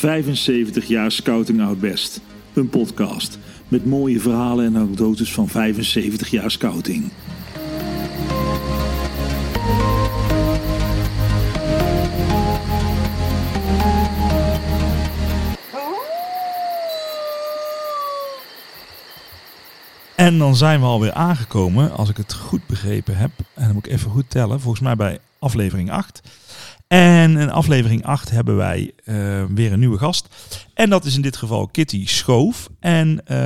75 jaar Scouting Out Best. Een podcast met mooie verhalen en anekdotes van 75 jaar scouting. En dan zijn we alweer aangekomen, als ik het goed begrepen heb. En dan moet ik even goed tellen, volgens mij bij aflevering 8. En in aflevering 8 hebben wij uh, weer een nieuwe gast. En dat is in dit geval Kitty Schoof. En uh,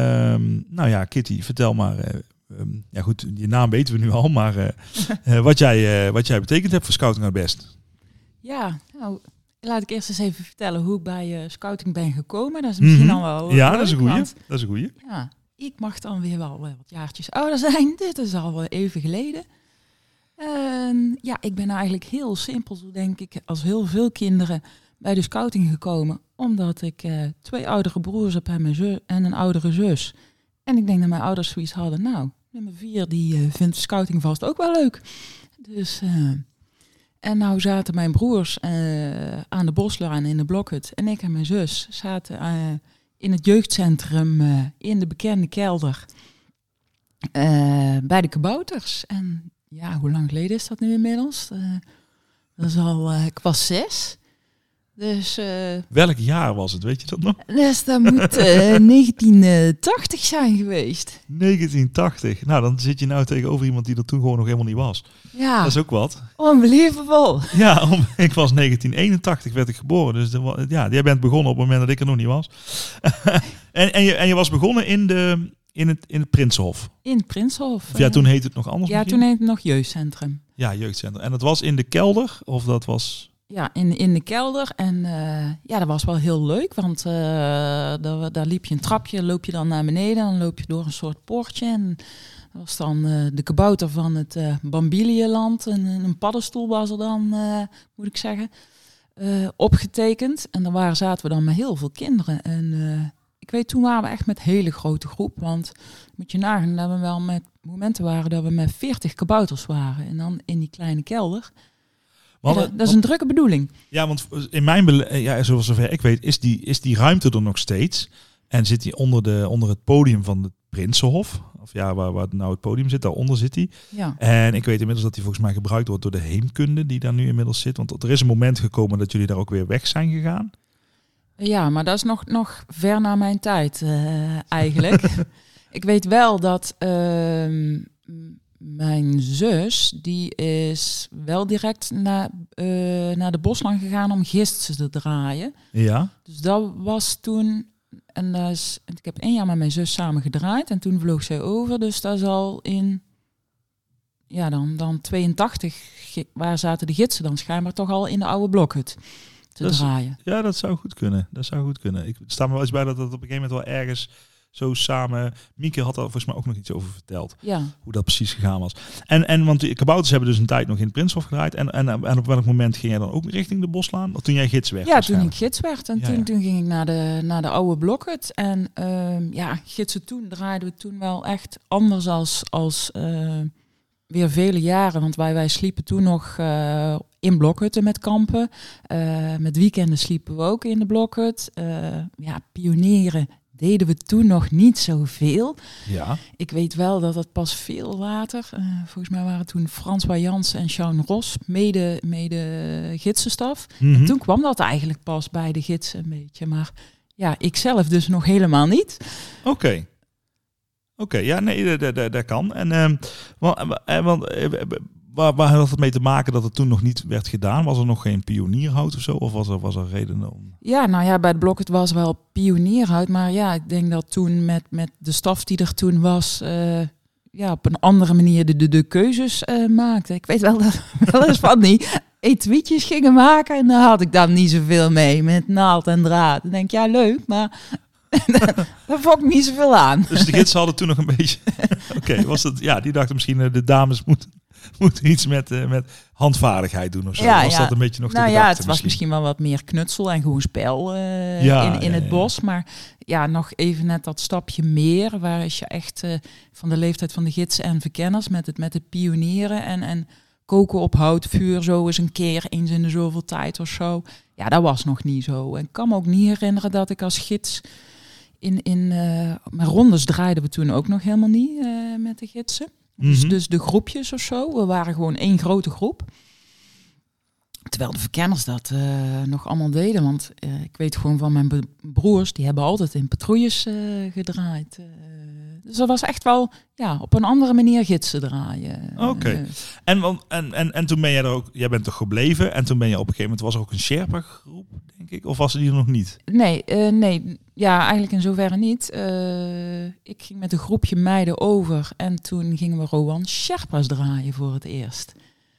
nou ja, Kitty, vertel maar. Uh, um, ja goed, je naam weten we nu al, maar uh, wat, jij, wat jij betekend hebt voor Scouting het Best. Ja, nou, laat ik eerst eens even vertellen hoe ik bij Scouting ben gekomen. Dat is misschien mm -hmm. al wel Ja, leuk, dat is een goeie. want, Dat is een goeie. Ja, ik mag dan weer wel wat jaartjes ouder zijn. Dit is al wel even geleden. En ja, ik ben eigenlijk heel simpel, denk ik, als heel veel kinderen bij de scouting gekomen. Omdat ik uh, twee oudere broers heb en, en een oudere zus. En ik denk dat mijn ouders zoiets hadden. Nou, nummer vier, die uh, vindt scouting vast ook wel leuk. Dus, uh, en nou zaten mijn broers aan de boslaan in de blokhut. En ik en mijn zus zaten in het jeugdcentrum in de bekende kelder. bij de kabouters. En ja, hoe lang geleden is dat nu inmiddels? Uh, dat is al, uh, ik was zes. Dus, uh, Welk jaar was het, weet je dat nog? Dus dat moet 1980 zijn geweest. 1980. Nou, dan zit je nou tegenover iemand die er toen gewoon nog helemaal niet was. Ja. Dat is ook wat. Unbelievable. Ja, om, ik was 1981 werd ik geboren. Dus de, ja, jij bent begonnen op het moment dat ik er nog niet was. en, en, je, en je was begonnen in de, in het, in het Prinsenhof. In het Prinsenhof. Of ja, toen heette het nog anders. Ja, misschien? toen heette het nog jeugdcentrum. Ja, jeugdcentrum. En dat was in de kelder? Of dat was... Ja, in, in de kelder. En uh, ja, dat was wel heel leuk. Want uh, daar, daar liep je een trapje, loop je dan naar beneden. Dan loop je door een soort poortje. En dat was dan uh, de kabouter van het Bambilieland. En een paddenstoel was er dan, moet ik zeggen, opgetekend. En daar zaten we dan met heel veel kinderen. En ik weet, toen waren we echt met een hele grote groep. Want moet je nagaan dat we wel met momenten waren dat we met 40 kabouters waren. En dan in die kleine kelder. Ja, dat, dat, is een drukke bedoeling. Ja, want in mijn ja, zoals zover ik weet, is die, is die ruimte er nog steeds. En zit die onder, de, onder het podium van het Prinsenhof. Of ja, waar, waar nou het podium zit, daaronder zit hij. Ja. En ik weet inmiddels dat hij volgens mij gebruikt wordt door de heemkunde die daar nu inmiddels zit. Want er is een moment gekomen dat jullie daar ook weer weg zijn gegaan. Ja, maar dat is nog, nog ver na mijn tijd uh, eigenlijk. ik weet wel dat uh, mijn zus, die is wel direct naar, uh, naar de boslang gegaan om gisteren te draaien. Ja. Dus dat was toen, en dat is, ik heb één jaar met mijn zus samen gedraaid en toen vloog zij over. Dus dat is al in, ja dan, dan 82, waar zaten de gidsen dan schijnbaar toch al in de oude blokhut te dat is, draaien. Ja, dat zou goed kunnen. Dat zou goed kunnen. Ik sta me wel eens bij dat het op een gegeven moment wel ergens zo samen. Mieke had daar volgens mij ook nog iets over verteld. Ja. Hoe dat precies gegaan was. En, en want de kabouters hebben dus een tijd nog in Prinshof gedraaid. En, en, en op welk moment ging jij dan ook richting de boslaan? Of toen jij gids werd? Ja, toen ik gids werd. En Ja, toen, ja. toen ging ik naar de, naar de oude blokhut. En ehm, ja, gidsen toen draaiden we toen wel echt anders als, als eh, weer vele jaren. Want wij, wij sliepen toen nog eh, in blokhutten met kampen. Eh, met weekenden sliepen we ook in de blokhut. Eh, ja, pionieren deden we toen nog niet zoveel. Ja. Ik weet wel dat het pas veel later, volgens mij waren toen François Jans en Sean Ros, mede, mede gidsenstaf. Mhm. En toen kwam dat eigenlijk pas bij de gidsen een beetje. Maar ja, ik zelf dus nog helemaal niet. Oké. Oké, ja, nee, dat, kan. En ehm, want, eh, want eh, waar, waar had het mee te maken dat het toen nog niet werd gedaan? Was er nog geen pionierhout of zo? Of was er, was er reden om? Ja, nou ja, bij het blok het was wel pionierhout. Maar ja, ik denk dat toen met, met de staf die er toen was... eh, ja, op een andere manier de, de, keuzes maakte. Ik weet wel dat we wel eens van die etuietjes gingen maken. En daar had ik dan niet zoveel mee met naald en draad. Dan denk ik, ja, leuk, maar daar vond ik niet zoveel aan. Dus de gidsen hadden toen nog een beetje... Oké, was het... Ja, die dachten misschien eh, de dames moeten, moeten iets met, eh, met handvaardigheid doen of zo. Ja, was ja. dat een beetje nog de nou ja, het was misschien wel wat meer knutsel en gewoon spel eh, Ja, in, in het bos. Maar ja, nog even net dat stapje meer, waar is je echt van de leeftijd van de gidsen en verkenners met het, met het pionieren en, en koken op houtvuur zo eens een keer, eens in de zoveel tijd of zo. Ja, dat was nog niet zo. En ik kan me ook niet herinneren dat ik als gids in, in eh, mijn rondes draaiden we toen ook nog helemaal niet eh, met de gidsen. Dus, Mhm. dus de groepjes of zo, we waren gewoon één grote groep. Terwijl de verkenners dat eh, nog allemaal deden. Want ik weet gewoon van mijn broers, die hebben altijd in patrouilles gedraaid. dus dat was echt wel ja, op een andere manier gidsen draaien. Oké. En, want- en, en, en toen ben jij er ook, jij bent toch gebleven en toen ben je op een gegeven moment, was er ook een Sherpa groep, ik, of was die er nog niet? Nee, eh, nee, ja, eigenlijk in zoverre niet. Eh, ik ging met een groepje meiden over en toen gingen we Rowan Sherpa's draaien voor het eerst.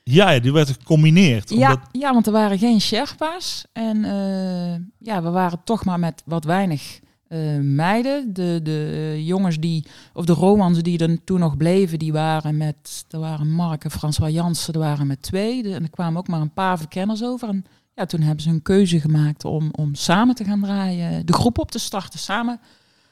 Ja, ja die werd gecombineerd. Ja, omdat- ja, want er waren geen Sherpa's en eh, ja, we waren toch maar met wat weinig meiden. De, de jongens die, of de Romans die er toen nog bleven, die waren met, er waren Mark en François Jansen, er waren met twee. De- en er kwamen ook maar een paar verkenners over. En ja, toen hebben ze een keuze gemaakt om, om samen te gaan draaien, de groep op te starten, samen.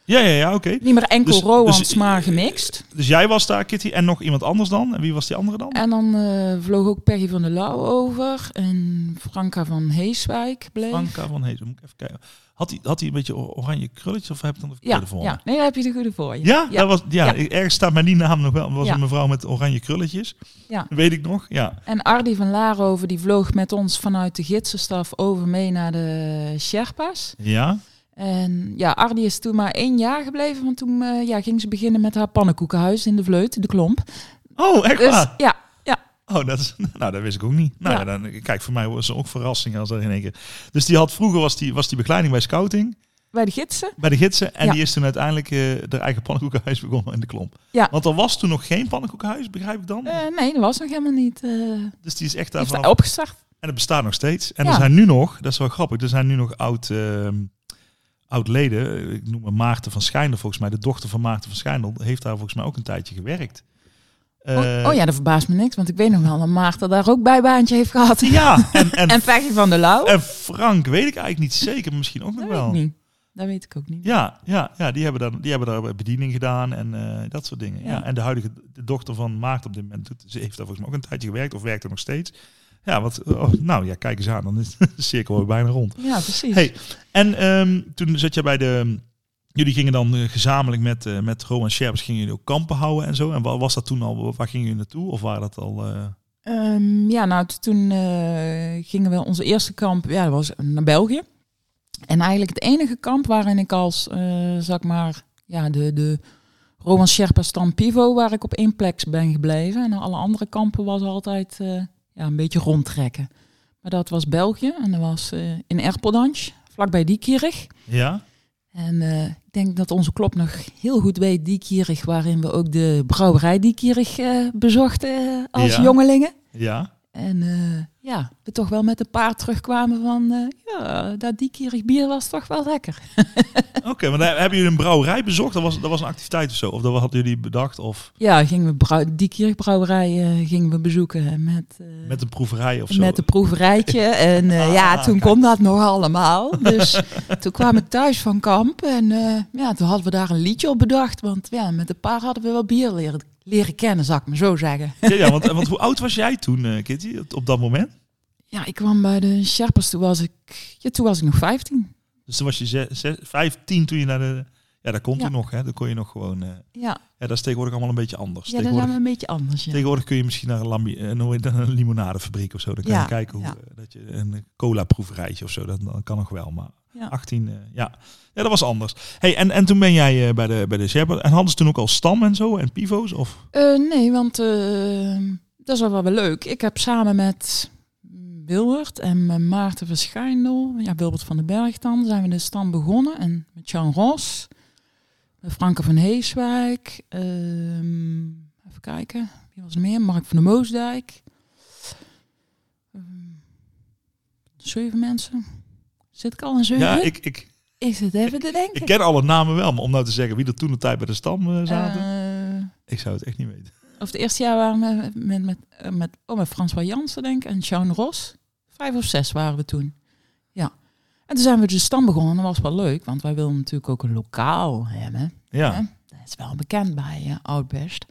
ja, ja, ja oké. Niet meer enkel Dus- Roans, dus- maar gemixt. Dus jij was daar, Kitty, en nog iemand anders dan? En wie was die andere dan? En dan eh, vloog ook Peggy van der Lauw over en Franka van Heeswijk bleef. Franka van Hees, moet ik even kijken. Had hij, had hij een beetje or- oranje krulletjes of heb ik dan de Ja, verkeerde voor ja, nee, daar heb je de goede voor je. Ja, ja. Dat was, ja, Ja. ergens staat mij die naam nog wel. Was Ja. een mevrouw met oranje krulletjes. Ja. Weet ik nog, ja. En Ardi van Laarhoven die vloog met ons vanuit de gidsenstaf over mee naar de Sherpa's. Ja, En ja, Ardi is toen maar één jaar gebleven, want toen eh, ja, ging ze beginnen met haar pannenkoekenhuis in de Vleut, de Klomp. Oh, echt Dus waar? ja, Oh, dat is, nou, dat wist ik ook niet. Nou, Ja. ja. dan, kijk, voor mij was het ook verrassing als er in één keer. Dus die had vroeger was die, was die begeleiding bij scouting, bij de gidsen. bij de gidsen. En Ja. die is toen uiteindelijk haar eigen pannenkoekenhuis begonnen in de klomp. Ja. Want er was toen nog geen pannenkoekenhuis, begrijp ik dan? Eh, nee, dat was nog helemaal niet. eh dus die is echt daarvan. hij opgestart. En het bestaat nog steeds. En Ja. er zijn nu nog, dat is wel grappig, er zijn nu nog oud, ehm, oud leden. Ik noem maar Maarten van Schijndel volgens mij. De dochter van Maarten van Schijndel heeft daar volgens mij ook een tijdje gewerkt. Oh, Eh, oh ja, dat verbaast me niks, want ik weet nog wel dat Maarten daar ook bijbaantje heeft gehad. Ja, en, en, En Peggy van der Lauw? en Frank weet ik eigenlijk niet zeker, maar misschien ook nog dat weet wel. ik niet. Dat weet ik ook niet. Ja, ja, ja die, hebben daar, die hebben daar bediening gedaan en eh, dat soort dingen. Ja. Ja. En de huidige de dochter van Maarten op dit moment, ze heeft daar volgens mij ook een tijdje gewerkt of werkt er nog steeds. Ja, wat, oh, nou ja, kijk eens aan, dan is de cirkel weer bijna rond. Ja, precies. Hey, en ehm, toen zat je bij de. Jullie gingen dan eh, gezamenlijk met, eh met Rowan Sherps gingen jullie ook kampen houden en zo. En wa- was dat toen al? Waar gingen jullie naartoe? Of waren dat al? eh, Ehm, ja, nou, toen gingen we onze eerste kamp, ja, dat was naar België. En eigenlijk het enige kamp waarin ik als, zeg maar, ja, de, de Roman Sherpa Stam Pivo, waar ik op één plek ben gebleven. En alle andere kampen was altijd ja, een beetje rondtrekken. Maar dat was België en dat was in Erpeldange, vlakbij Diekierig. ja? En eh, ik denk dat onze klop nog heel goed weet, Diekierig, waarin we ook de brouwerij Diekierig eh bezochten eh, als Ja. jongelingen. Ja. En ja, we toch wel met een paar terugkwamen van, eh, ja, dat Diekierig bier was toch wel lekker. Oké, maar daar- hebben jullie een brouwerij bezocht? Dat was, dat was een activiteit of zo? Of dat hadden jullie bedacht? Of Ja, gingen we brou- Diekierig brouwerij eh, gingen we bezoeken met, eh, met een proeverij of zo? met een proeverijtje. En eh, Ah, ja, toen kijk. kon dat nog allemaal. Dus toen kwam ik thuis van kamp en ja, toen hadden we daar een liedje op bedacht. Want ja, met een paar hadden we wel bier leren, leren kennen, zou ik maar zo zeggen. Ja, ja want, want hoe oud was jij toen, eh, Kitty, op dat moment? Ja, ik kwam bij de Sherpas, toen was ik, ja, toen was ik nog 15. Dus toen was je ze, ze- 15 toen je naar de... Ja, dat komt Ja. toen nog, hè? Dan kon je nog gewoon... eh, Ja, ja, dat is tegenwoordig allemaal een beetje anders. ja dat zijn we een beetje anders. Ja. tegenwoordig kun je misschien naar een, lambi, een, limonadefabriek of zo. Dan kan Ja, je kijken hoe, eh, dat je een cola proeverijtje of zo. Dat, dat kan nog wel, maar Ja. 18, eh, ja. ja, dat was anders. Hey, en, en toen ben jij eh, bij de, bij de Sherpa. En hadden ze toen ook al stam en zo en pivo's? Of? Eh, nee, want eh, dat is wel wel leuk. Ik heb samen met Wilbert en met Maarten Verschijndel, ja, Wilbert van den Berg dan, zijn we de stam begonnen. En met Jan Ros, met Franke van Heeswijk, ehm, even kijken, wie was er meer? Mark van der Moosdijk. Ehm, zeven mensen. Zit ik al in zeven? Ja, ik, ik, ik zit even te denken. ik ken alle namen wel, maar om nou te zeggen wie er toen de tijd bij de stam eh, zaten, Eh, ik zou het echt niet weten. Of het eerste jaar waren we met, met, met, eh, met, oh, met François Jansen, denk ik, en Sean Ros. Vijf of zes waren we toen. Ja. En toen zijn we de stam begonnen. Dat was wel leuk, want wij wilden natuurlijk ook een lokaal hebben. Ja, Hè? Dat is wel bekend bij uh, Oudbest.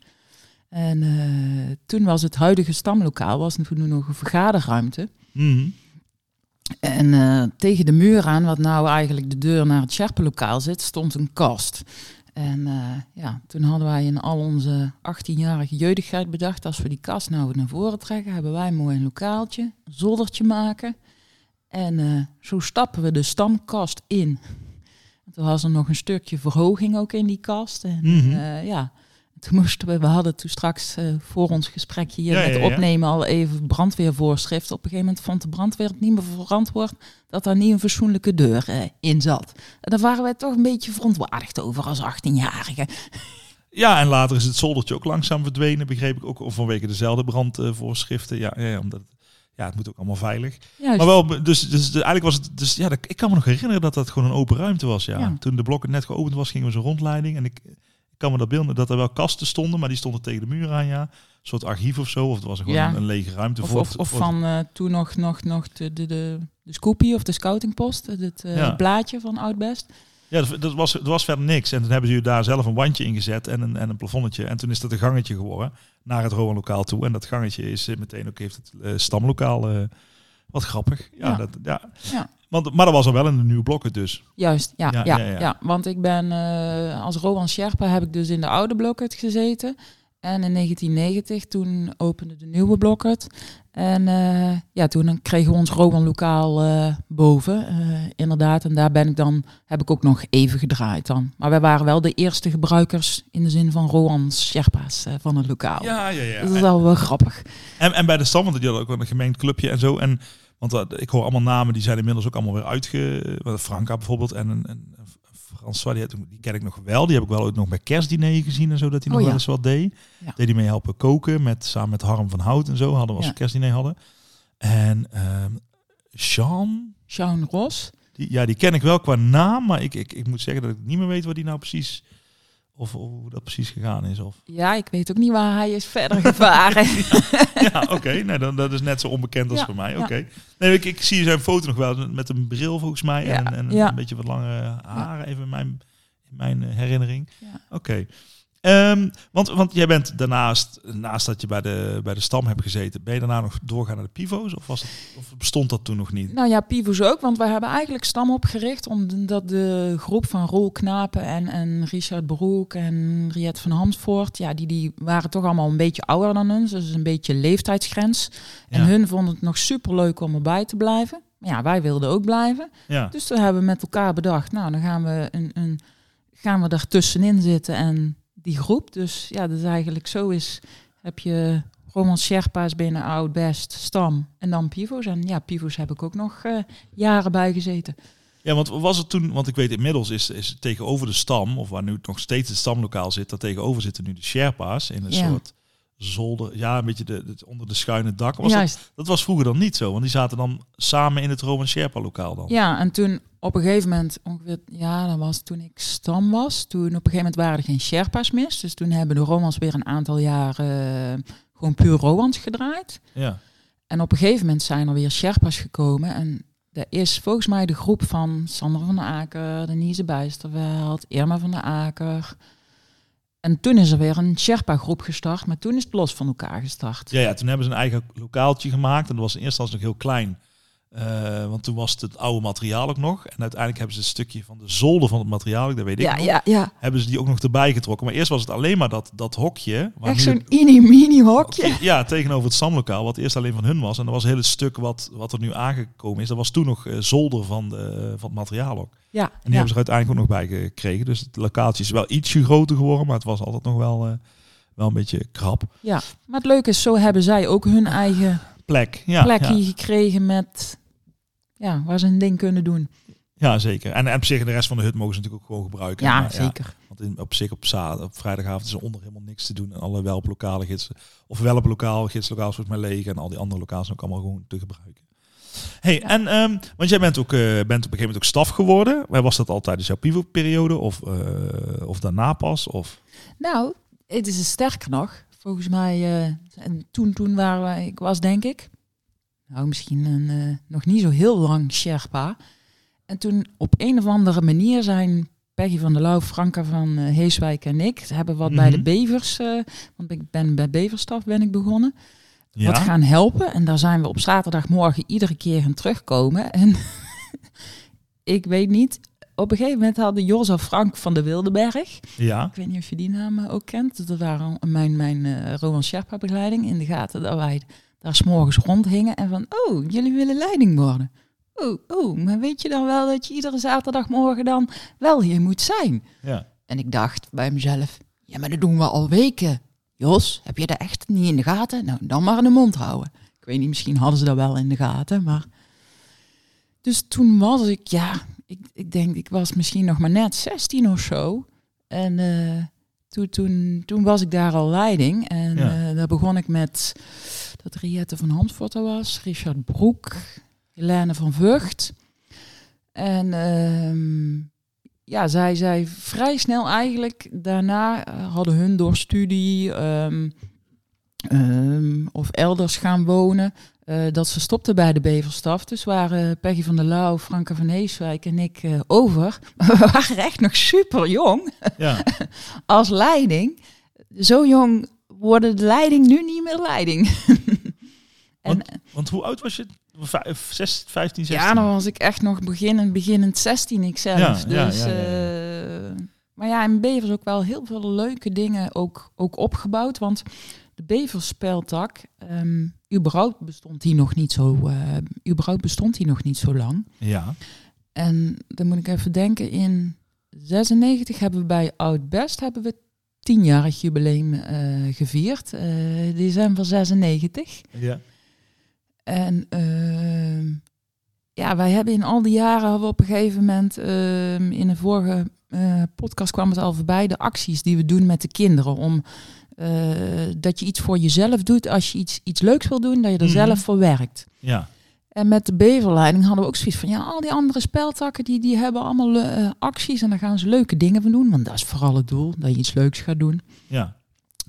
En eh, toen was het huidige stamlokaal, was toen nog een vergaderruimte. Mhm. En tegen de muur aan, wat nou eigenlijk de deur naar het Sherpenlokaal zit, stond een kast. En eh, ja, toen hadden wij in al onze 18-jarige jeugdigheid bedacht, als we die kast nou naar voren trekken, hebben wij mooi een lokaaltje, een zoldertje maken. En eh, zo stappen we de stamkast in. En toen was er nog een stukje verhoging ook in die kast. En Mhm. eh, ja, toen moesten we, we hadden toen straks eh, voor ons gesprekje hier Ja, met ja, ja. opnemen al even brandweervoorschrift. Op een gegeven moment vond de brandweer het niet meer verantwoord dat daar niet een fatsoenlijke deur eh, in zat. En daar waren wij toch een beetje verontwaardigd over als 18-jarigen. Ja, en later is het zoldertje ook langzaam verdwenen, begreep ik ook. Of vanwege dezelfde brandvoorschriften. Ja, ja, omdat het, ja, het moet ook allemaal veilig. Juist. Maar wel, dus, dus eigenlijk was het, dus ja, ik kan me nog herinneren dat dat gewoon een open ruimte was. Ja. Ja. Toen de blokken net geopend was, gingen we zo'n rondleiding. En ik kan me dat beelden dat er wel kasten stonden, maar die stonden tegen de muur aan, ja. Een soort archief of zo, of het was gewoon Ja. een, een lege ruimte. Of, voor of, het- of voor van eh, toen nog, nog, nog de, de, de, de Scoopie of de Scoutingpost, het Ja. blaadje van Oudbest. Ja, dat, dat was, er was verder niks. En toen hebben ze daar zelf een wandje in gezet en een, en een plafonnetje. En toen is dat een gangetje geworden naar het Rowan lokaal toe. En dat gangetje is eh, meteen ook heeft het stamlokaal. Wat grappig. Ja, Ja. Dat, ja. Ja. Want, maar dat was al wel in de nieuwe blokken dus. Juist, ja, Ja, ja, want ik ben eh, als Rowan Sherpa heb ik dus in de oude blokhut gezeten. En in 1990 toen opende de nieuwe blokhut. En eh, ja, toen kregen we ons Rowan lokaal eh, boven, inderdaad. En daar ben ik dan, heb ik ook nog even gedraaid dan. Maar wij waren wel de eerste gebruikers in de zin van Rowan Sherpa's van het lokaal. Ja, ja, ja. Dat is wel wel grappig. En, en bij de stam, want die hadden ook wel een gemengd clubje en zo. En, want eh, ik hoor allemaal namen die zijn inmiddels ook allemaal weer uitge... wat, Franka bijvoorbeeld en een, François, die, ken ik nog wel. Die heb ik wel ooit nog bij kerstdiner gezien en zo, dat hij nog Oh, wel eens wat deed. Ja. Deed hij mee helpen koken, met, samen met Harm van Hout en zo, hadden we als Ja. kerstdiner hadden. En ehm Sean, Sean Ros. die, ja, die ken ik wel qua naam, maar ik, ik, ik moet zeggen dat ik niet meer weet wat die nou precies... Of, of hoe dat precies gegaan is. Of... Ja, ik weet ook niet waar hij is verder gevaren. Ja, oké. Nee, dan, dat is net zo onbekend als Ja, voor mij. ja. Oké. Nee, ik, ik zie zijn foto nog wel met een bril volgens mij. Ja, En, en ja. een beetje wat langere haren, even in mijn, in mijn herinnering. Ja. Oké. Ehm, want, want jij bent daarnaast, naast dat je bij de, bij de stam hebt gezeten, ben je daarna nog doorgaan naar de pivo's? Of, was of bestond dat toen nog niet? Nou ja, Pivos ook, want wij hebben eigenlijk stam opgericht omdat de groep van Roel Knapen en, en Richard Broek en Riet van Hansvoort, ja, die, die waren toch allemaal een beetje ouder dan ons, dus een beetje leeftijdsgrens. En Ja. hun vonden het nog super leuk om erbij te blijven. Ja, wij wilden ook blijven. Ja. Dus toen hebben we met elkaar bedacht, nou dan gaan we, een, een, gaan we tussenin zitten en die groep. Dus ja, dus eigenlijk zo is, heb je Roman Sherpa's binnen Oud Best, Stam en dan Pivos. En ja, Pivos heb ik ook nog eh, jaren bij gezeten. ja, want was het toen, want ik weet inmiddels is, is tegenover de stam, of waar nu nog steeds het stamlokaal zit, daar tegenover zitten nu de Sherpa's in een Ja. soort zolder, ja, een beetje de, de- onder de schuine dak. Was dat, Juist. dat was vroeger dan niet zo, want die zaten dan samen in het Roman Sherpa lokaal dan. Ja, en toen op een gegeven moment, ongeveer, ja, dat was toen ik Stam was. Toen op een gegeven moment waren er geen Sherpa's meer. Dus toen hebben de Romans weer een aantal jaren eh, gewoon puur Roans gedraaid. Ja. En op een gegeven moment zijn er weer Sherpa's gekomen. En dat is volgens mij de groep van Sander van der Aker, Denise Bijsterveld, Irma van der Aker. En toen is er weer een Sherpa-groep gestart, maar toen is het los van elkaar gestart. Ja, ja, toen hebben ze een eigen lokaaltje gemaakt. En dat was in eerste instantie nog heel klein. Eh, want toen was het het oude materiaal ook nog. En uiteindelijk hebben ze een stukje van de zolder van het materiaal, dat weet ik ja, nog, ja, ja. hebben ze die ook nog erbij getrokken. Maar eerst was het alleen maar dat, dat hokje. Waar Echt zo'n mini-mini hokje. Ja, tegenover het stamlokaal, wat eerst alleen van hun was. En dat was een hele stuk wat, wat er nu aangekomen is. Dat was toen nog eh, zolder van, de, van het materiaal ook. Ja, En die hebben ze er uiteindelijk ook nog bij gekregen. Dus het lokaaltje is wel ietsje groter geworden, maar het was altijd nog wel, eh, wel een beetje krap. ja. Maar het leuke is, zo hebben zij ook hun eigen Plek, ja. plekje gekregen met, ja, waar ze een ding kunnen doen. Ja, zeker. En, en op zich, de rest van de hut mogen ze natuurlijk ook gewoon gebruiken. Ja, Maar zeker. want in, op zich, op, zaterdag, op vrijdagavond is er onder helemaal niks te doen. En alle welp lokale gidsen, of welp lokaal, gidslokaal volgens mij leeg. En al die andere lokaals zijn ook allemaal gewoon te gebruiken. hey, Ja. en, ehm, want jij bent, ook, eh, bent op een gegeven moment ook staf geworden. Waar was dat al tijdens jouw pivo-periode? Of, eh, of daarna pas? Of... Nou, het is sterker nog. Volgens mij, eh, en toen, toen waren wij, ik was denk ik, nou misschien een, eh, nog niet zo heel lang Sherpa. En toen op een of andere manier zijn Peggy van der Lauw, Franka van eh, Heeswijk en ik hebben wat bij de Mhm. bevers, eh, want ik ben bij beverstaf ben ik begonnen, Ja. wat gaan helpen. En daar zijn we op zaterdagmorgen iedere keer gaan terugkomen. En ik weet niet, op een gegeven moment hadden Jos of Frank van de Wildenberg, ja. ik weet niet of je die naam ook kent, dat waren mijn, mijn eh Roman Sherpa begeleiding in de gaten, dat wij daar s'morgens rondhingen en van, oh, jullie willen leiding worden. Oh, oh, maar weet je dan wel dat je iedere zaterdagmorgen dan wel hier moet zijn? Ja. En ik dacht bij mezelf, ja, maar dat doen we al weken. Jos, heb je dat echt niet in de gaten? Nou, dan maar in de mond houden. Ik weet niet, misschien hadden ze dat wel in de gaten, maar... Dus toen was ik, ja, ik, ik denk, ik was misschien nog maar net 16 of zo. En eh, toen, toen, toen was ik daar al leiding. En Ja. eh, daar begon ik met dat Riette van Hansfort er was, Richard Broek, Helene van Vught. En ehm, ja, zij, zij vrij snel eigenlijk daarna eh, hadden hun door studie ehm, ehm, of elders gaan wonen. Eh, dat ze stopten bij de Beverstaf. Dus waren Peggy van der Lauw, Franke van Heeswijk en ik eh, over. Maar we waren echt nog super jong Ja. als leiding. Zo jong worden de leiding nu niet meer leiding. en Want hoe oud was je? Vijf, zes, 15, 16? ja, dan was ik echt nog beginnend, beginnend 16 ik zelf. Ja, dus, ja, eh, maar ja, in Bevers ook wel heel veel leuke dingen ook, ook opgebouwd. Want de Beverspeltak, ehm überhaupt bestond die nog niet zo, überhaupt bestond die nog niet zo lang. Ja. En dan moet ik even denken, in 96 hebben we bij Oud Best hebben we tienjarig jubileum eh, gevierd. eh, december 96. Ja. En ehm, ja, wij hebben in al die jaren hebben we op een gegeven moment ehm, in een vorige podcast kwam het al voorbij de acties die we doen met de kinderen om dat je iets voor jezelf doet als je iets, iets leuks wil doen, dat je er Mhm. zelf voor werkt. Ja. En met de beverleiding hadden we ook zoiets van, ja, al die andere speltakken, die, die hebben allemaal eh, acties en daar gaan ze leuke dingen van doen. Want dat is vooral het doel, dat je iets leuks gaat doen. Ja.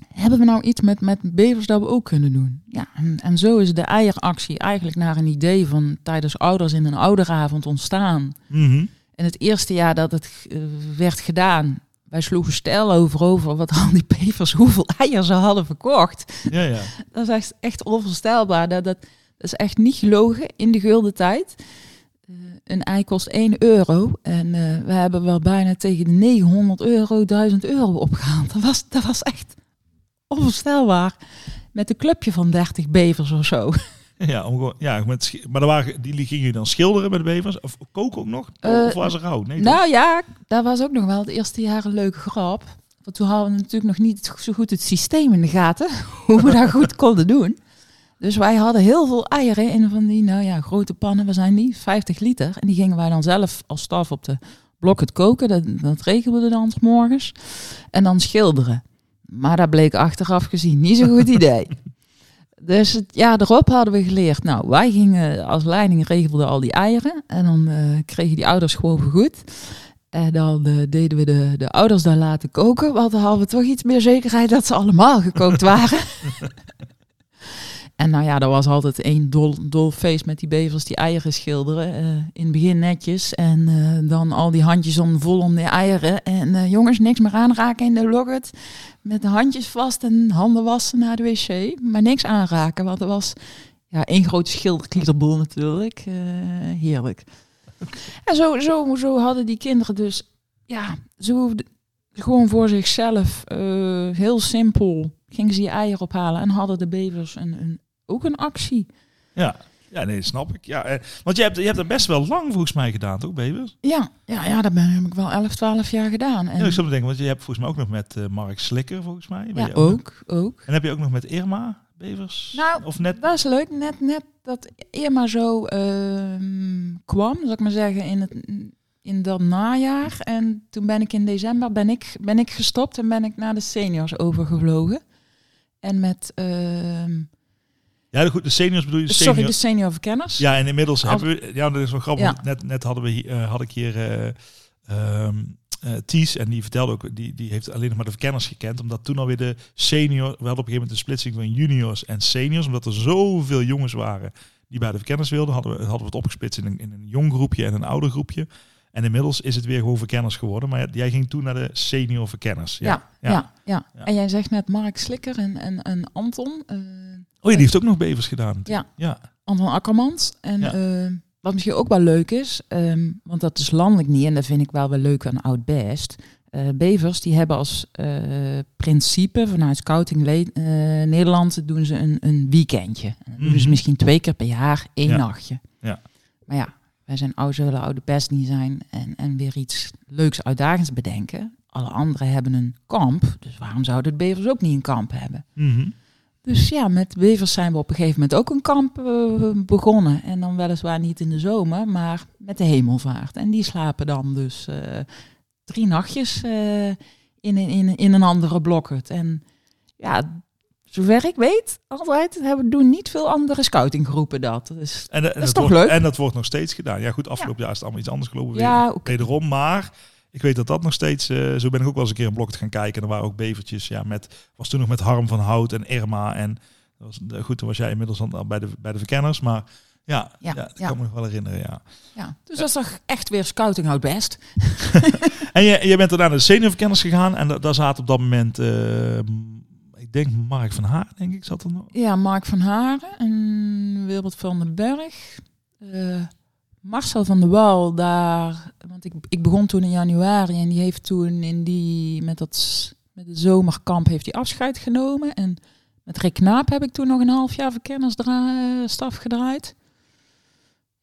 Hebben we nou iets met, met bevers dat we ook kunnen doen? Ja, en, en zo is de eieractie eigenlijk naar een idee van tijdens ouders in een ouderavond ontstaan. Mhm. En het eerste jaar dat het eh, werd gedaan, wij sloegen stijl over over wat al die bevers, hoeveel eieren ze hadden verkocht. Ja, ja. Dat is echt, echt onvoorstelbaar. Dat, dat, dat is echt niet gelogen in de gulden tijd. Eh, een ei kost 1 euro. En eh, we hebben wel bijna tegen de 900 euro, 1000 euro opgehaald. Dat was, dat was echt onvoorstelbaar. Met een clubje van 30 bevers of zo. Ja, om gewoon, ja met, maar er waren, die gingen dan schilderen met de bevers? Of koken ook nog? Eh, of was ze rauw? Nee, toch? nou ja, dat was ook nog wel het eerste jaar een leuke grap. Want toen hadden we natuurlijk nog niet zo goed het systeem in de gaten. Hoe we dat goed konden doen. Dus wij hadden heel veel eieren in van die, nou ja, grote pannen. Waar zijn die? 50 liter. En die gingen wij dan zelf als staf op de blok het koken. Dat, dat regelde dan 's morgens. En dan schilderen. Maar dat bleek achteraf gezien niet zo'n goed idee. Dus het jaar erop hadden we geleerd. Nou, wij gingen als leiding regelden al die eieren. En dan eh, kregen die ouders gewoon vergoed. En dan eh, deden we de, de ouders daar laten koken. Want dan hadden we toch iets meer zekerheid dat ze allemaal gekookt waren. en nou ja, er was altijd één dol, dol feest met die bevers die eieren schilderen. Eh, in het begin netjes. En dan al die handjes om, vol om de eieren. En jongens, niks meer aanraken in de locket. Met de handjes vast en handen wassen naar de wc. Maar niks aanraken, want er was ja, één grote schilderklieterboel natuurlijk. Eh, heerlijk. En zo, zo, zo hadden die kinderen dus, ja, zo hoefden- gewoon voor zichzelf, eh, heel simpel, gingen ze die eieren ophalen en hadden de bevers een, een, ook een actie. Ja. Ja, nee, dat snap ik. Ja, eh, want je hebt, je hebt er best wel lang volgens mij gedaan, toch, bevers? Ja, ja, ja dat ben, heb ik wel 11, 12 jaar gedaan. En, Ja, ik zou denken, want je hebt volgens mij ook nog met eh, Mark Slikker, volgens mij. Ben ja, je ook, ook. En heb je ook nog met Irma Bevers? Nou, of net? Dat is leuk, net, net dat Irma zo ehm, kwam, zal ik maar zeggen, in, het, in dat najaar. En toen ben ik in december ben ik, ben ik gestopt en ben ik naar de seniors overgevlogen. En met, ehm, Ja, goed, de seniors bedoel je? De sorry, de senior verkenners. Ja, en inmiddels hebben we... Ja, dat is wel grappig. Ja. Net, net hadden we hier, eh, had ik hier... eh ehm, eh, Ties, en die vertelde ook, die, die heeft alleen nog maar de verkenners gekend, omdat toen alweer de senior, we hadden op een gegeven moment een splitsing van juniors en seniors, omdat er zoveel jongens waren die bij de verkenners wilden, hadden we, hadden we het opgesplitst in een, in een jong groepje en een ouder groepje. En inmiddels is het weer gewoon verkenners geworden. Maar jij ging toen naar de senior verkenners. Ja, ja, ja. ja. En jij zegt net Mark Slikker en, en, en Anton. Uh, oh, die heeft ook nog bevers gedaan. Ja, ja. Anton Akkermans. En uh, wat misschien ook wel leuk is, um, want dat is landelijk niet. En dat vind ik wel wel leuk aan Oud Best. Uh, bevers die hebben als principe vanuit Scouting Nederland doen ze een, een weekendje. Mm -hmm. Dus misschien twee keer per jaar één ja. nachtje. Ja. Maar ja, wij zijn oud, zullen oude best niet zijn en, en weer iets leuks, uitdagends bedenken. Alle anderen hebben een kamp, dus waarom zouden de bevers ook niet een kamp hebben? Mm -hmm. Dus ja, met bevers zijn we op een gegeven moment ook een kamp uh, begonnen. En dan weliswaar niet in de zomer, maar met de hemelvaart. En die slapen dan dus uh, drie nachtjes uh, in, in, in een andere blokhut. En ja, zover ik weet, altijd hebben, doen niet veel andere scoutinggroepen dat. Dus en, en dat is toch wordt, leuk? En dat wordt nog steeds gedaan. Ja, goed, afgelopen jaar is het allemaal iets anders gelopen. Ja, weer. Wederom, maar ik weet dat dat nog steeds... Uh, zo ben ik ook wel eens een keer een blok gaan kijken. En er waren ook bevertjes. Ja, met, was toen nog met Harm van Hout en Irma. En dat was, goed, toen was jij inmiddels al bij de, bij de verkenners. Maar ja, ja, Ja, dat ja. kan me nog wel herinneren, ja. Ja, dus dat is toch echt weer scouting houdt best. En je, je bent er naar de seniorverkenners gegaan. En da- daar zaten op dat moment... eh, denk Mark van Haar, denk ik, zat er nog. Ja, Mark van Haren en Wilbert van den Berg. Eh, Marcel van der Wal daar, want ik, ik begon toen in januari en die heeft toen in die, met, dat, met het zomerkamp heeft hij afscheid genomen. En met Rick Knaap heb ik toen nog een half jaar verkennersstaf gedraaid.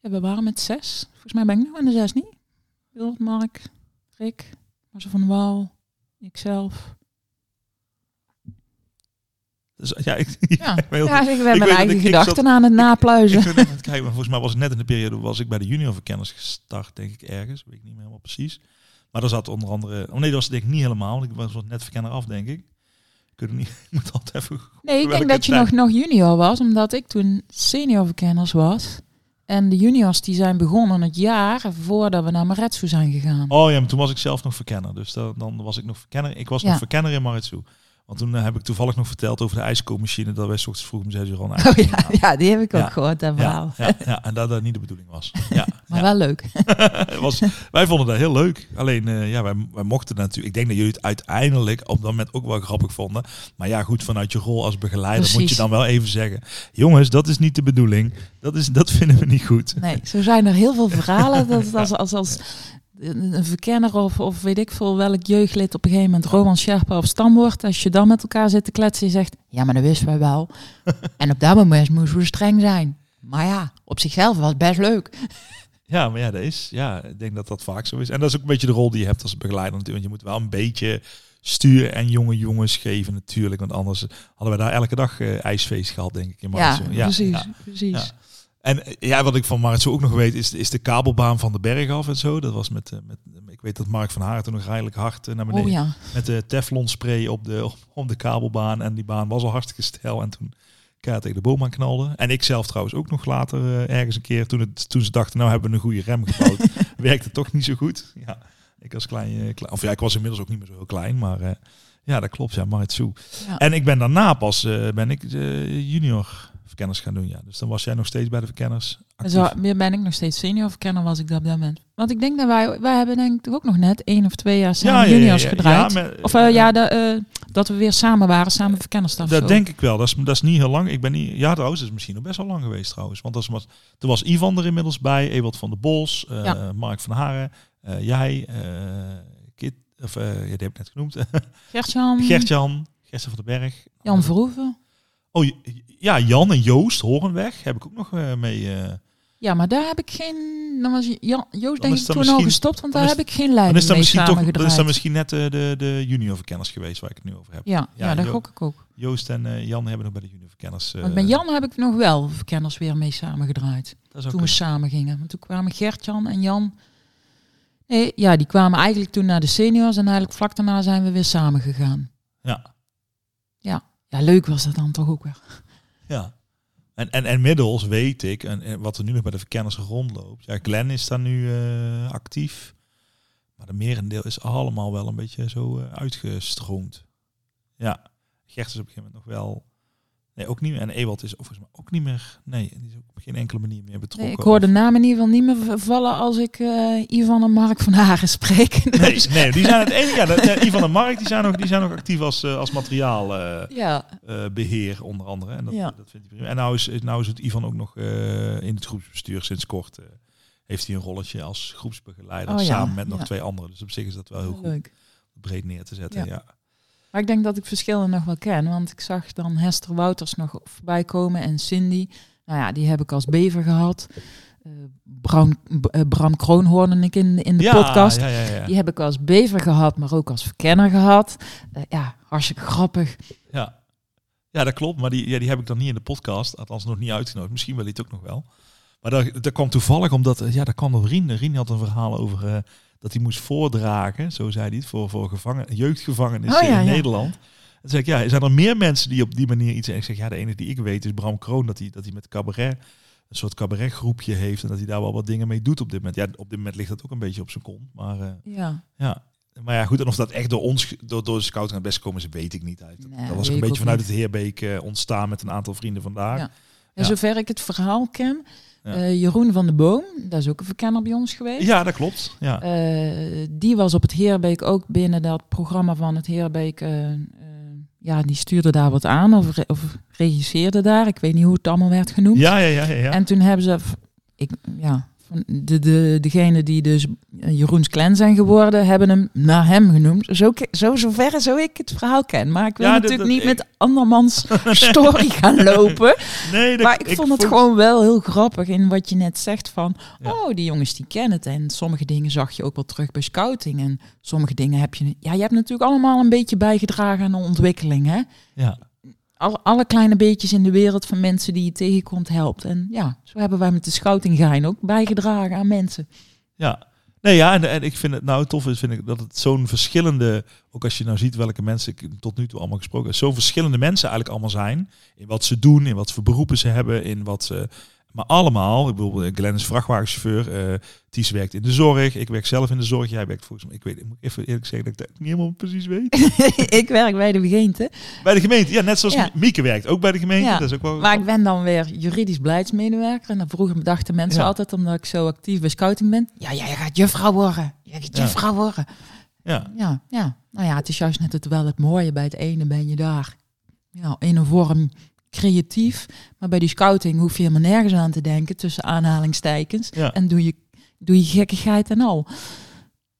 Ja, we waren met zes. Volgens mij ben ik nog in de zes niet. Wilbert, Mark, Rick, Marcel van der Wal, ikzelf. Dus, ja, ik, Ja, ik ja ik ben weet mijn dat eigen ik- ik gedachten zat- aan het napluizen. Ik het maar volgens mij was ik net in de periode was ik bij de juniorverkenners gestart, denk ik ergens, weet ik niet meer helemaal precies. Maar daar zat onder andere, oh nee, dat was denk ik niet helemaal, want ik was net verkenner af, denk ik. Ik weet het niet, ik moet altijd even. Nee, ik denk dat je nog, nog junior was, omdat ik toen senior verkenners was. En de juniors die zijn begonnen het jaar voordat we naar Maretsu zijn gegaan. Oh ja, maar toen was ik zelf nog verkenner, dus dan, dan was ik nog verkenner. Ik was nog verkenner in Maritsu. Want toen eh, heb ik toevallig nog verteld over de ijskoommachine, dat wij 's ochtends vroeg om zes uur al naar Oh ja, ja, die heb ik ook Ja. gehoord, dat verhaal. ja, ja, en dat dat niet de bedoeling was. Ja, Maar wel leuk. Was, wij vonden dat heel leuk. Alleen, eh, ja, wij, wij mochten natuurlijk. Ik denk dat jullie het uiteindelijk op dat moment ook wel grappig vonden. Maar ja, goed, vanuit je rol als begeleider moet je dan wel even zeggen: jongens, dat is niet de bedoeling. Dat, is, dat vinden we niet goed. Nee, zo zijn er heel veel verhalen. Dat als, als, als een verkenner of, of weet ik veel welk jeugdlid op een gegeven moment Roman Scherpa op stam wordt. Als je dan met elkaar zit te kletsen en je zegt, ja, maar dat wisten wij wel. en op dat moment moesten we streng zijn. Maar ja, op zichzelf was het best leuk. Ja, maar ja, dat is. Ja, ik denk dat dat vaak zo is. En dat is ook een beetje de rol die je hebt als begeleider natuurlijk. Want je moet wel een beetje stuur en jonge jongens geven natuurlijk. Want anders hadden we daar elke dag eh, ijsfeest gehad, denk ik. In Ja, precies. ja. precies. Ja. En eh, ja, wat ik van Maritsu ook nog weet, is, is de kabelbaan van de berg af en zo. Dat was met, eh, met ik weet dat Mark van Haar toen nog redelijk hard eh, naar beneden. Oh ja. Met de Teflon spray op de, op, op de kabelbaan. En die baan was al hartstikke stijl. En toen kaart tegen de boom aan knalde. En ik zelf trouwens ook nog later ergens een keer. Toen, het, toen ze dachten, nou hebben we een goede rem gebouwd. werkte toch niet zo goed. Ja, ik was klein, klein. Of ja, ik was inmiddels ook niet meer zo heel klein. Maar ja, dat klopt. Ja, Maritsu. Ja. En ik ben daarna pas, ben ik junior verkenners gaan doen. Ja. Dus dan was jij nog steeds bij de verkenners En actief. Zo meer ben ik nog steeds senior verkenner was ik dat op dat moment. Want ik denk dat wij, wij hebben denk ik ook nog net één of twee jaar samen juniors gedraaid. met- of eh, ja, de, eh, dat we weer samen waren, samen verkennerstaf. Dat zo. denk ik wel. Dat is, dat is niet heel lang. Ik ben niet. Ja, trouwens, dat is misschien nog best wel lang geweest trouwens. Want dat was, er was Ivan er inmiddels bij, Ewald van der Bos, eh, Ja. Mark van Haren, jij, Kit, of eh, ja, die heb ik net genoemd. Gertjan, Gertjan, Gertjan van den Berg. Jan Verhoeven. Oh ja, Jan en Joost Horenweg heb ik ook nog eh, mee. eh Ja, maar daar heb ik geen... Dan was Jan, Joost denk ik toen al gestopt, want dan daar is- heb ik geen dan leiding is dat mee misschien toch, dan is dat misschien net eh, de, de juniorverkenners geweest waar ik het nu over heb. Ja, ja, Ja, dat Jo- gok ik ook. Joost en Jan hebben nog bij de juniorverkenners. Want met Jan heb ik nog wel verkenners weer mee samengedraaid. toen we samen gingen. Want toen kwamen Gertjan en Jan... Nee, ja, die kwamen eigenlijk toen naar de seniors en eigenlijk vlak daarna zijn we weer samen gegaan. Ja. Ja, leuk was dat dan toch ook weer. Ja. En, en, en weet ik, en, wat er nu nog bij de verkenners rondloopt. Ja, Glenn is daar nu eh, actief. Maar de merendeel is allemaal wel een beetje zo eh, uitgestroomd. Ja. Gert is op een gegeven moment nog wel Nee, ook niet meer. En Ewald is volgens mij ook niet meer. Nee, die is ook op geen enkele manier meer betrokken. Nee, ik hoor de naam in ieder geval niet meer vallen als ik eh, Ivan en Mark van Haren spreek. Nee, Dus- nee, die zijn het enige. Ja, de, Ivan en Mark die zijn nog, die zijn nog actief als, eh, als materiaalbeheer, Ja, beheer onder andere. En dat, Ja. dat vindt hij prima. En nou is, nou is het Ivan ook nog eh, in het groepsbestuur sinds kort. eh, heeft hij een rolletje als groepsbegeleider Oh samen met nog twee anderen. Dus op zich is dat wel heel goed leuk. breed neer te zetten. Ja. Maar ik denk dat ik verschillen nog wel ken. Want ik zag dan Hester Wouters nog voorbij komen en Cindy. Nou ja, die heb ik als bever gehad. Eh Bram, B- eh, Bram Kroon hoorde ik in, in de Ja, podcast. Ja, ja, ja. Die heb ik als bever gehad, maar ook als verkenner gehad. Eh, ja, hartstikke grappig. Ja. ja, dat klopt. Maar die, ja, die heb ik dan niet in de podcast. Althans nog niet uitgenodigd. Misschien hij het ook nog wel. Maar dat, dat kwam toevallig omdat... eh, Ja, dat kwam door Rien. Rien had een verhaal over... eh, dat hij moest voordragen, zo zei hij het, voor, voor gevangen, jeugdgevangenis Oh ja, in ja. Nederland. Dan zeg ik, ja, zijn er meer mensen die op die manier iets... En ik zeg, ja, de enige die ik weet is Bram Kroon, dat hij, dat hij met cabaret een soort cabaretgroepje heeft en dat hij daar wel wat dingen mee doet op dit moment. Ja, op dit moment ligt dat ook een beetje op zijn kont, maar eh, Ja, ja. Maar ja, goed, en of dat echt door ons, door, door de scouting aan het best komen is, weet ik niet. Nee, dat weet was een beetje vanuit niet. het Heerbeek ontstaan met een aantal vrienden vandaag. Ja. Ja. en Ja. zover ik het verhaal ken, Ja. eh, Jeroen van de Boom, dat is ook een verkenner bij ons geweest. dat klopt. Ja. Eh, die was op het Heerbeek ook binnen dat programma van het Heerbeek. eh, ja, die stuurde daar wat aan of, re- of regisseerde daar. Ik weet niet hoe het allemaal werd genoemd. Ja, ja, ja, ja. ja. En toen hebben ze, ik, ja, van de, de, degene die dus eh, Jeroens Clan zijn geworden, hebben hem naar hem genoemd. Zo, zo zover zo ik het verhaal ken. Maar ik wil Ja, natuurlijk niet met andermans story gaan lopen. nee, dat, Maar ik, vond het gewoon wel heel grappig in wat je net zegt van... Ja. oh, die jongens die kennen het. En sommige dingen zag je ook wel terug bij scouting. En sommige dingen heb je... Ja, je hebt natuurlijk allemaal een beetje bijgedragen aan de ontwikkeling, hè? Ja. Alle, alle kleine beetjes in de wereld van mensen die je tegenkomt helpt. En ja, zo hebben wij met de scouting gein ook bijgedragen aan mensen. Ja. Nee, ja, en, en ik vind het nou tof is, vind ik dat het zo'n verschillende, ook als je nou ziet welke mensen ik tot nu toe allemaal gesproken heb, zo'n verschillende mensen eigenlijk allemaal zijn. In wat ze doen, in wat voor beroepen ze hebben, in wat ze. Maar allemaal, ik bedoel, eh, Glenn is vrachtwagenchauffeur, eh Ties werkt in de zorg, ik werk zelf in de zorg, jij werkt volgens mij, ik weet, ik moet even eerlijk zeggen dat ik dat niet helemaal precies weet. ik werk bij de gemeente. bij de gemeente, ja, net zoals Ja. Mieke werkt ook bij de gemeente. Ja, Dat is ook wel. Maar ik ben dan weer juridisch beleidsmedewerker. En dan vroeger dachten mensen Ja. altijd, omdat ik zo actief bij scouting ben... Ja, jij gaat juffrouw worden. Jij gaat Ja. juffrouw worden. ja. Ja, ja. Nou ja, het is juist net het wel het mooie. Bij het ene ben je daar ja, in een vorm creatief. Maar bij die scouting hoef je helemaal nergens aan te denken, tussen aanhalingstekens. Ja. En doe je, doe je gekkigheid en al.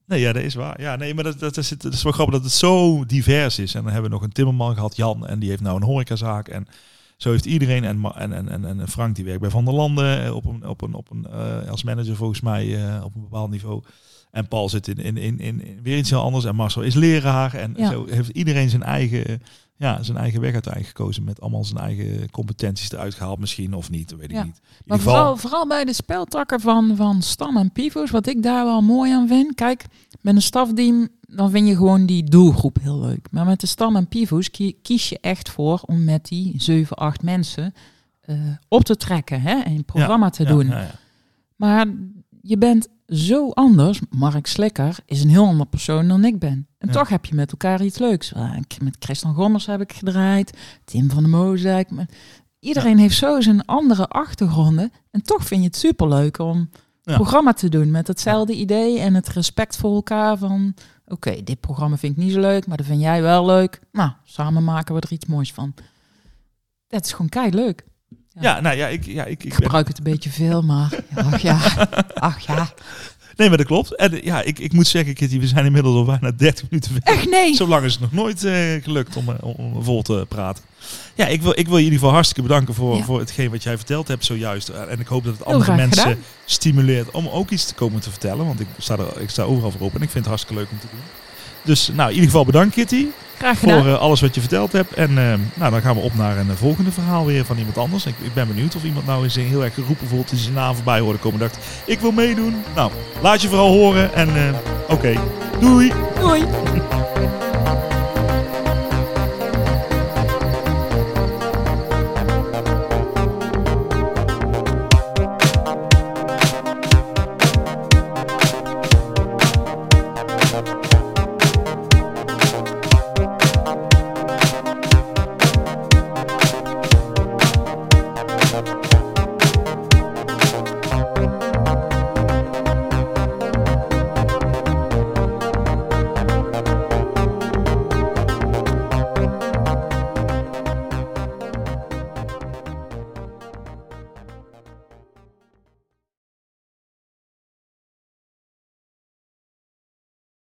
Nee, ja, dat is waar. Ja, nee, maar dat, dat, is, het is wel grappig dat het zo divers is. En dan hebben we nog een timmerman gehad, Jan, en die heeft nou een horecazaak. En zo heeft iedereen, en, en, en, en, Frank die werkt bij Van der Landen eh, op een, op een, op een, eh, als manager volgens mij eh, op een bepaald niveau. En Paul zit in, in, in, in, in weer iets heel anders. En Marcel is leraar. En Ja. zo heeft iedereen zijn eigen, ja, zijn eigen weg uiteindelijk gekozen. Met allemaal zijn eigen competenties eruit gehaald misschien, of niet, weet ik Ja. niet. In Maar geval, vooral, vooral bij de speltakken van, van Stam en Pivo's, wat ik daar wel mooi aan vind. Kijk, met een stafteam, dan vind je gewoon die doelgroep heel leuk. Maar met de Stam en Pivo's kie- kies je echt voor om met die 7, 8 mensen eh, op te trekken hè, en een programma te doen. ja. Maar je bent zo anders. Mark Slikker is een heel ander persoon dan ik ben. En Ja. toch heb je met elkaar iets leuks. Met Christian Gommers heb ik gedraaid. Tim van der Moosdijk. met- Iedereen heeft zo zijn andere achtergronden. En toch vind je het superleuk om Ja. programma te doen. Met hetzelfde idee en het respect voor elkaar. Van oké, dit programma vind ik niet zo leuk. Maar dat vind jij wel leuk. Nou, samen maken we er iets moois van. Dat is gewoon kei leuk. Ja, nou ja, ik, ja, ik, ik Ik ben gebruik het een beetje veel, maar ach ja, ach ja. Nee, maar dat klopt. En ja, ik, ik moet zeggen, Kitty, we zijn inmiddels al bijna 30 minuten weg. Echt nee. Zo lang is het nog nooit eh, gelukt om, eh, om vol te praten. Ja, ik wil, ik wil je in ieder geval hartstikke bedanken voor, Ja. voor hetgeen wat jij verteld hebt zojuist. Eh, En ik hoop dat het andere mensen gedaan. stimuleert om ook iets te komen te vertellen. Want ik sta, er, ik sta overal voor open en ik vind het hartstikke leuk om te doen. Dus nou, in ieder geval bedankt Kitty Graag voor eh, alles wat je verteld hebt. En eh, nou, dan gaan we op naar een eh, volgende verhaal weer van iemand anders. Ik, ik ben benieuwd of iemand nou eens heel erg geroepen bijvoorbeeld die zijn naam voorbij hoorde komen. Dacht, ik wil meedoen. Nou, laat je vooral horen. En oké, doei! Doei.